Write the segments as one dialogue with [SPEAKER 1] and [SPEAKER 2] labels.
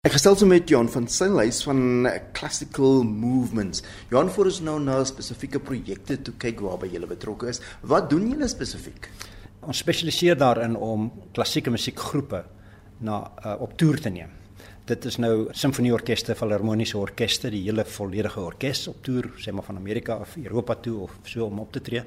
[SPEAKER 1] Ek gestel so met Johan van Sinlys van Classical Movements. Johan voor ons nou na spesifieke projekte toe kyk waarby jy betrokke is. Wat doen julle spesifiek?
[SPEAKER 2] Ons spesialiseer daarin om klassieke musiekgroepe na uh, op toer te neem. Dit is nou simfonieorkeste, filharmoniese orkeste, die hele volledige orkes op toer, sê maar van Amerika of Europa toe of so om op te tree.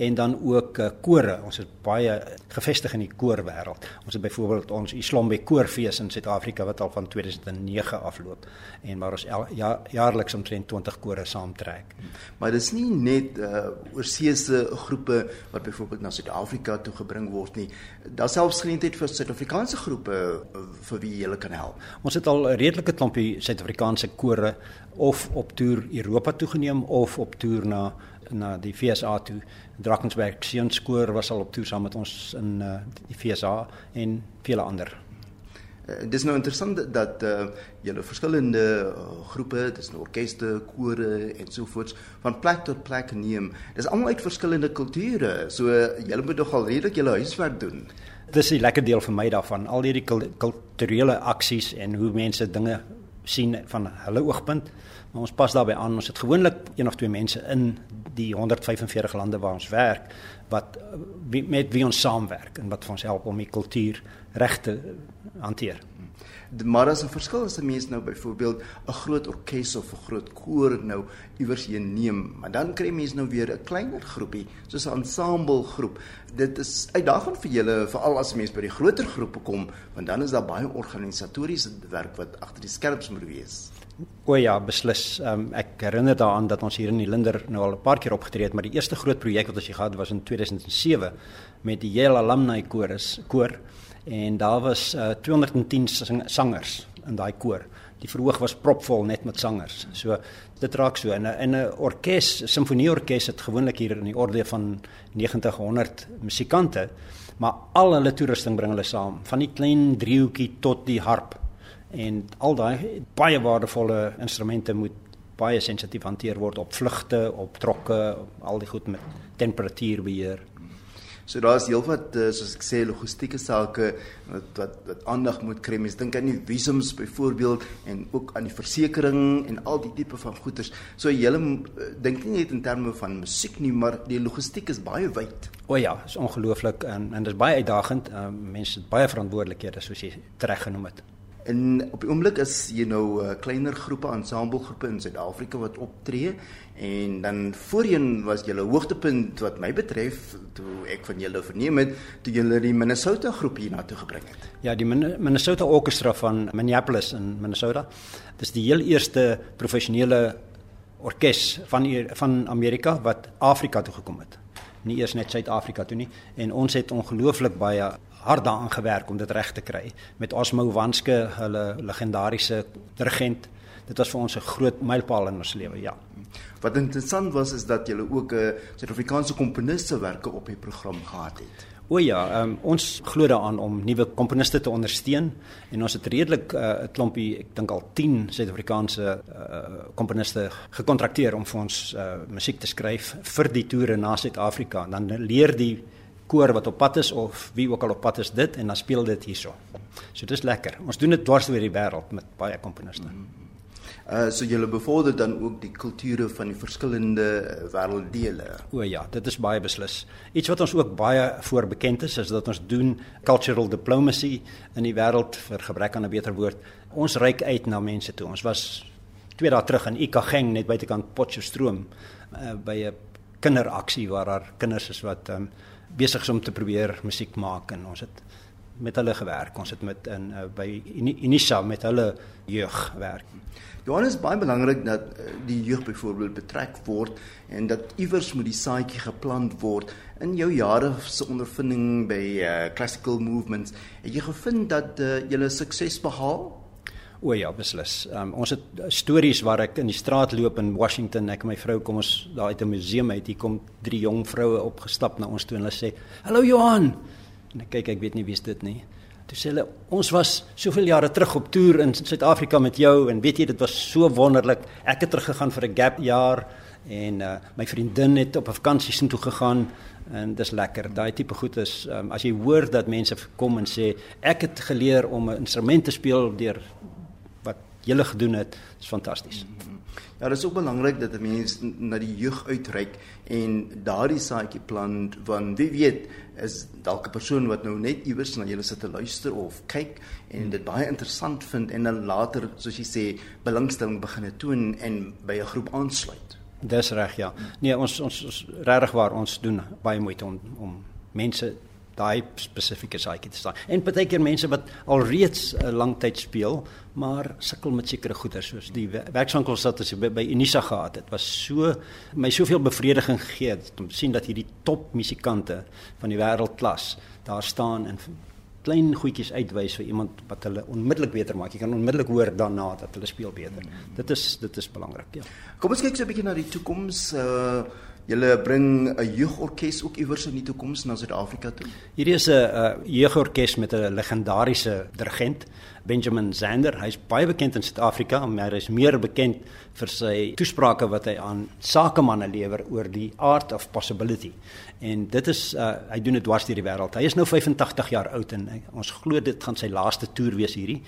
[SPEAKER 2] En dan ook uh, kore. Ons is baie gevestig in die koorwêreld. Ons het byvoorbeeld ons Islombe koorfees in Suid-Afrika wat al van 2009 afloop en maar ons ja, jaarliks omtrent 20 kore saamtrek.
[SPEAKER 1] Maar dis nie net uh oorseese groepe wat byvoorbeeld na Suid-Afrika toe gebring word nie. Daar selfs geleentheid vir Suid-Afrikaanse groepe uh, vir wie jy kan help.
[SPEAKER 2] Ons het al 'n redelike klompie Suid-Afrikaanse kore of op toer Europa toe geneem of op toer na na die FSA toe. Drakensberg Seunskoor was al op toer saam met ons in uh, die FSA en vele ander.
[SPEAKER 1] Uh, dis nou interessant dat uh, julle verskillende uh, groepe, dis nou orkeste, kore en so voort van plek tot plek neem. Dis almal uit verskillende kulture. So uh, julle moet nogal redelik julle huiswerk doen
[SPEAKER 2] dis die lekker deel vir my daarvan al hierdie kulturele aksies en hoe mense dinge sien van hulle oogpunt maar ons pas daarbey aan. Ons het gewoonlik een of twee mense in die 145 lande waar ons werk wat met wie ons saamwerk en wat vir ons help om die kultuur reg te hanteer
[SPEAKER 1] maar as 'n verskil as 'n mens nou byvoorbeeld 'n groot orkes of 'n groot koor nou iewers heen neem, maar dan kry mense nou weer 'n kleiner groepie, soos 'n ensemble groep. Dit is uitdagend vir julle veral as 'n mens by die groter groepe kom, want dan is daar baie organisatoriese werk wat agter die skerms moet wees.
[SPEAKER 2] O ja, beslis. Um, ek herinner daaraan dat ons hier in die Linder nou al 'n paar keer opgetree het, maar die eerste groot projek wat ons gehad was in 2007 met die Yale Alumni Chorus koor en daar was uh, 210 sangers in daai koor. Die verhoog was propvol net met sangers. So dit raak so in 'n in 'n orkes, simfonieorkes het gewoonlik hier in die orde van 900 musikante, maar al hulle toerusting bring hulle saam, van die klein driehoekie tot die harp. En al daai baie waardevolle instrumente moet baie sensitief hanteer word op vlugte, op trokke, al die goed met temperatuurbeheer.
[SPEAKER 1] So daar's heelwat uh, soos ek sê logistieke sake wat wat wat aandag moet kry. Mens dink aan die visums byvoorbeeld en ook aan die versekerings en al die tipe van goederes. So jy uh, dink nie net in terme van musiek nie, maar die logistiek is baie wyd.
[SPEAKER 2] O ja, is ongelooflik en en dit is baie uitdagend. Uh, mense het baie verantwoordelikhede soos jy reg genoem het.
[SPEAKER 1] En op die oomblik is jy nou 'n uh, kleiner groepe, ensemblegroepe in Suid-Afrika wat optree en dan voorheen was julle hoogtepunt wat my betref toe ek van julle verneem het toe julle die Minnesota groep hier na toe gebring het.
[SPEAKER 2] Ja, die Minnesota Orchestra van Minneapolis in Minnesota. Dis die heel eerste professionele orkes van van Amerika wat Afrika toe gekom het. Nie eers net Suid-Afrika toe nie en ons het ongelooflik baie hard daaraan gewerk om dit reg te kry met Osmo Wanske, hulle legendariese dirigent. Dit was vir ons 'n groot mylpaal in ons lewe, ja.
[SPEAKER 1] Wat interessant was is dat jy ook 'n uh, Suid-Afrikaanse komponiste werke op die program gehad het.
[SPEAKER 2] O ja, um, ons glo daaraan om nuwe komponiste te ondersteun en ons het redelik uh, 'n uh, klompie, ek dink al 10 Suid-Afrikaanse uh, komponiste gekontrakteer om vir ons uh, musiek te skryf vir die toere na Suid-Afrika. Dan leer die koor wat op pad is of wie ook al op pad is dit en dan speel dit hierso. So dit is lekker. Ons doen dit dwars oor die wêreld met baie komponiste. Mm -hmm.
[SPEAKER 1] Uh so julle bevorder dan ook die kulture van die verskillende uh, wêrelddele.
[SPEAKER 2] O ja, dit is baie beslis. Iets wat ons ook baie voor bekend is is dat ons doen cultural diplomacy in die wêreld vir gebrek aan 'n beter woord. Ons reik uit na mense toe. Ons was twee dae terug in Ikageng net buitekant Potchefstroom uh, by 'n kinderaksie waar daar kinders is wat um, besig is om te probeer musiek maak en ons het met hulle gewerk. Ons het met in uh, by Unisa met hulle jeug werk.
[SPEAKER 1] Johannes baie belangrik dat uh, die jeug byvoorbeeld betrek word en dat iewers moet die saadjie geplant word. In jou jare se ondervinding by uh, classical movements, het jy gevind dat uh, jy sukses behaal?
[SPEAKER 2] O ja, beslis. Um, ons het stories waar ek in die straat loop in Washington, ek en my vrou kom ons daar uit 'n museum uit, hier kom drie jong vroue opgestap na ons toe en hulle sê: "Hallo Johan." En ek kyk, ek weet nie wie's dit nie. Toe sê hulle: "Ons was soveel jare terug op toer in Suid-Afrika met jou en weet jy dit was so wonderlik. Ek het teruggegaan vir 'n gap jaar en uh, my vriendin het op 'n vakansie sin toe gegaan en dis lekker. Daai tipe goed is um, as jy hoor dat mense kom en sê ek het geleer om 'n instrument te speel deur julle gedoen het, is fantasties.
[SPEAKER 1] Ja, dit is ook belangrik dat 'n mens na die jeug uitreik en daardie saadjie plant want wie weet is dalk 'n persoon wat nou net iewers na julle sit te luister of kyk en dit baie interessant vind en dan later soos jy sê belangstelling begin toon en by 'n groep aansluit.
[SPEAKER 2] Dis reg ja. Nee, ons ons, ons regtig waar ons doen baie moeite om om mense daai spesifieke saakie te staan. En baie keer mense wat alreeds 'n uh, lang tyd speel, maar sukkel met sekere goeder soos die werkswinkels wat ons by, by Unisa gehad het. Was so my soveel bevrediging gegee om sien dat hierdie top musikante van die wêreldklas daar staan en klein goedjies uitwys vir iemand wat hulle onmiddellik beter maak. Jy kan onmiddellik hoor daarna dat hulle speel beter. Dit is dit is belangrik, ja.
[SPEAKER 1] Kom ons kyk so 'n bietjie na die toekoms. Uh Julle bring 'n jeugorkes ook iewers in die toekoms na Suid-Afrika toe.
[SPEAKER 2] Hierdie is 'n jeugorkes met 'n legendariese dirigent, Benjamin Zander. Hy's baie bekend in Suid-Afrika, maar hy is meer bekend vir sy toesprake wat hy aan sakemanne lewer oor die art of possibility. En dit is uh, hy doen dit dwars deur die wêreld. Hy is nou 85 jaar oud en hy, ons glo dit gaan sy laaste toer wees hierdie.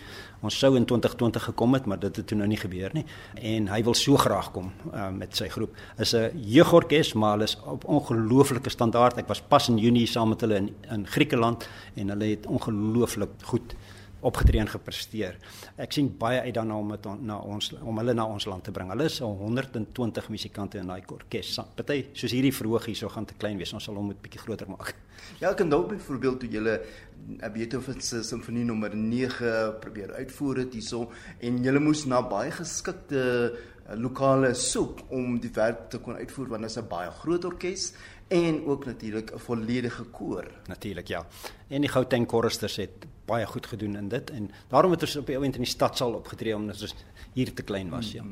[SPEAKER 2] Ons sou in 2020 gekom het, maar dit het toe nou nie gebeur nie. En hy wil so graag kom uh, met sy groep. Is 'n jeugorkes, maar hulle is op ongelooflike standaard. Ek was pas in Junie saam met hulle in in Griekeland en hulle het ongelooflik goed opgetree en gepresteer. Ek sien baie uit daarna om dit na ons om hulle na ons land te bring. Hulle is al 120 musikante in daai orkes. Party soos hierdie verhoog hierso gaan te klein wees. Ons sal hom 'n bietjie groter maak.
[SPEAKER 1] Ja, ek kan dalk byvoorbeeld toe julle Beethoven se simfonie nommer 9 probeer uitvoer het hierso en julle moes na baie geskikte eh, lokale soek om die werk te kon uitvoer want dit is 'n baie groot orkes en ook natuurlik 'n volledige koor.
[SPEAKER 2] Natuurlik ja. En die Gauteng choristers het baie goed gedoen in dit en daarom het ons op die oomblik in die stadsaal opgetree omdat ons hier te klein was ja.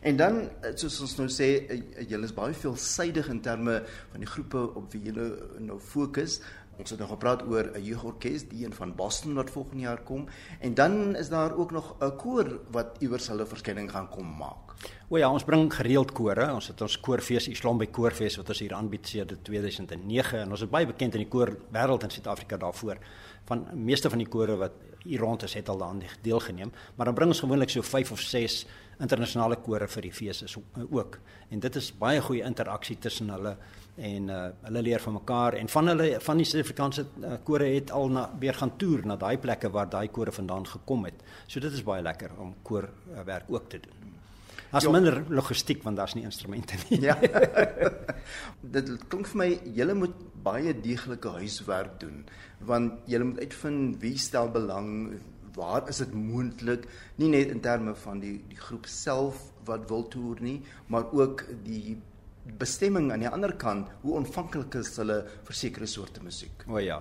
[SPEAKER 1] En dan soos ons nou sê julle is baie veelsidig in terme van die groepe op wie julle nou fokus. Ons het nou gepraat oor 'n jeugorkes, die een van Boston wat volgende jaar kom en dan is daar ook nog 'n koor wat iewers hulle verskyning gaan kom maak.
[SPEAKER 2] O ja, ons bring gereeld kore. Ons het ons koorfees Islam by Koorfees wat ons hier aanbied sedert 2009 en ons is baie bekend in die koor wêreld in Suid-Afrika daarvoor. Van meeste van die kore wat hier rond is het al daaraan deelgeneem, maar dan bring ons gewoonlik so 5 of 6 internasionale kore vir die fees is ook. En dit is baie goeie interaksie tussen hulle en uh, hulle leer van mekaar en van hulle van die Suid-Afrikaanse uh, kore het al na weer gaan toer na daai plekke waar daai kore vandaan gekom het. So dit is baie lekker om koorwerk uh, ook te doen. As jo. minder logistiek want daar's nie instrumente nie. Ja.
[SPEAKER 1] dit klink vir my julle moet baie deeglike huiswerk doen want julle moet uitvind wie stel belang waar is dit moontlik nie net in terme van die die groep self wat wil toer nie maar ook die bestemming aan die ander kant, hoe ontvanklik is hulle vir sekere soorte musiek?
[SPEAKER 2] O ja.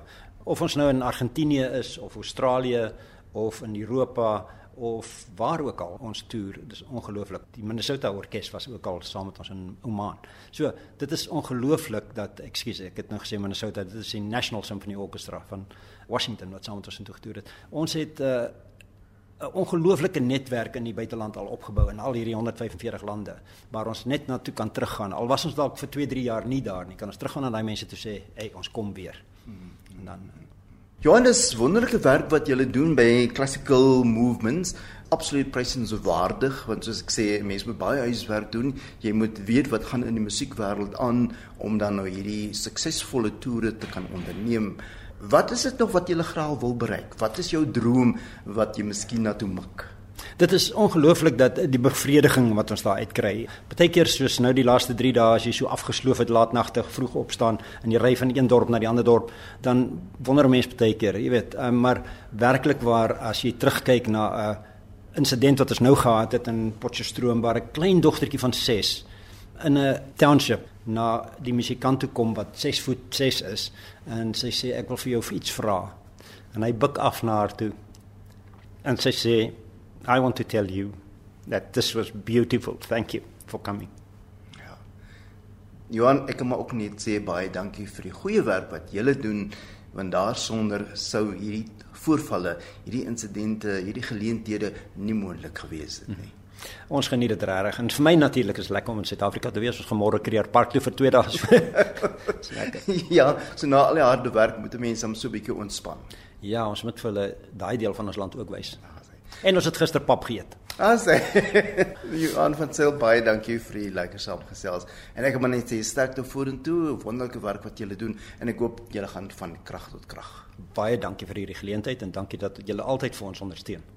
[SPEAKER 2] Of ons nou in Argentinië is of Australië of in Europa of waar ook al ons toer, dis ongelooflik. Die Minnesota Orkees was ook al saam met ons in Oman. So, dit is ongelooflik dat, ekskuus, ek het nou gesê Minnesota, dit is die National Symphony Orchestra van Washington wat saam met ons intoe getoer het. Ons het 'n uh, 'n ongelooflike netwerk in die buiteland al opgebou in al hierdie 145 lande waar ons net na toe kan teruggaan. Al was ons dalk vir 2, 3 jaar nie daar nie, kan ons teruggaan na daai mense toe sê, "Hey, ons kom weer." En dan
[SPEAKER 1] Johannes, wonderlike werk wat julle doen by Classical Movements. Absoluut prysenswaardig want soos ek sê, mense moet baie huiswerk doen. Jy moet weet wat gaan in die musiekwêreld aan om dan nou hierdie suksesvolle toere te kan onderneem. Wat is dit nog wat jy graag wil bereik? Wat is jou droom wat jy miskien na toe mik?
[SPEAKER 2] Dit is ongelooflik dat die bevrediging wat ons daar uitkry. Partykeer soos nou die laaste 3 dae as jy so afgesloof het laatnagtig vroeg opstaan in die ry van een dorp na die ander dorp, dan wonder mense partykeer, jy weet, um, maar werklik waar as jy terugkyk na 'n uh, insident wat ons nou gehad het in Potchefstroom waar 'n klein dogtertjie van 6 in 'n township na die musikant toe kom wat 6 voet 6 is en sy sê ek wil vir jou iets vra. En hy buig af na haar toe. En sy sê I want to tell you that this was beautiful. Thank you for coming. Ja.
[SPEAKER 1] Johan, ek kan maar ook net sê baie dankie vir die goeie werk wat julle doen want daarsonder sou hierdie voorvalle, hierdie insidente, hierdie geleenthede nie moontlik gewees het nie. Hmm.
[SPEAKER 2] Ons geniet dit regtig en vir my natuurlik is lekker om in Suid-Afrika te wees. Ons gemôre kreer park toe vir 2 dae.
[SPEAKER 1] Dis lekker. Ja, so na al die harde werk moet mense hom so 'n bietjie ontspan.
[SPEAKER 2] Ja, ons moet vir hulle daai deel van ons land ook wys. En ons het gister pap geëet.
[SPEAKER 1] As hy Johan van Sail baie dankie vir die lekker saamgesels. En ek wil net sê sterkte vorentoe, wonderlike werk wat julle doen en ek hoop julle gaan van krag tot krag.
[SPEAKER 2] Baie dankie vir hierdie geleentheid en dankie dat julle altyd vir ons ondersteun.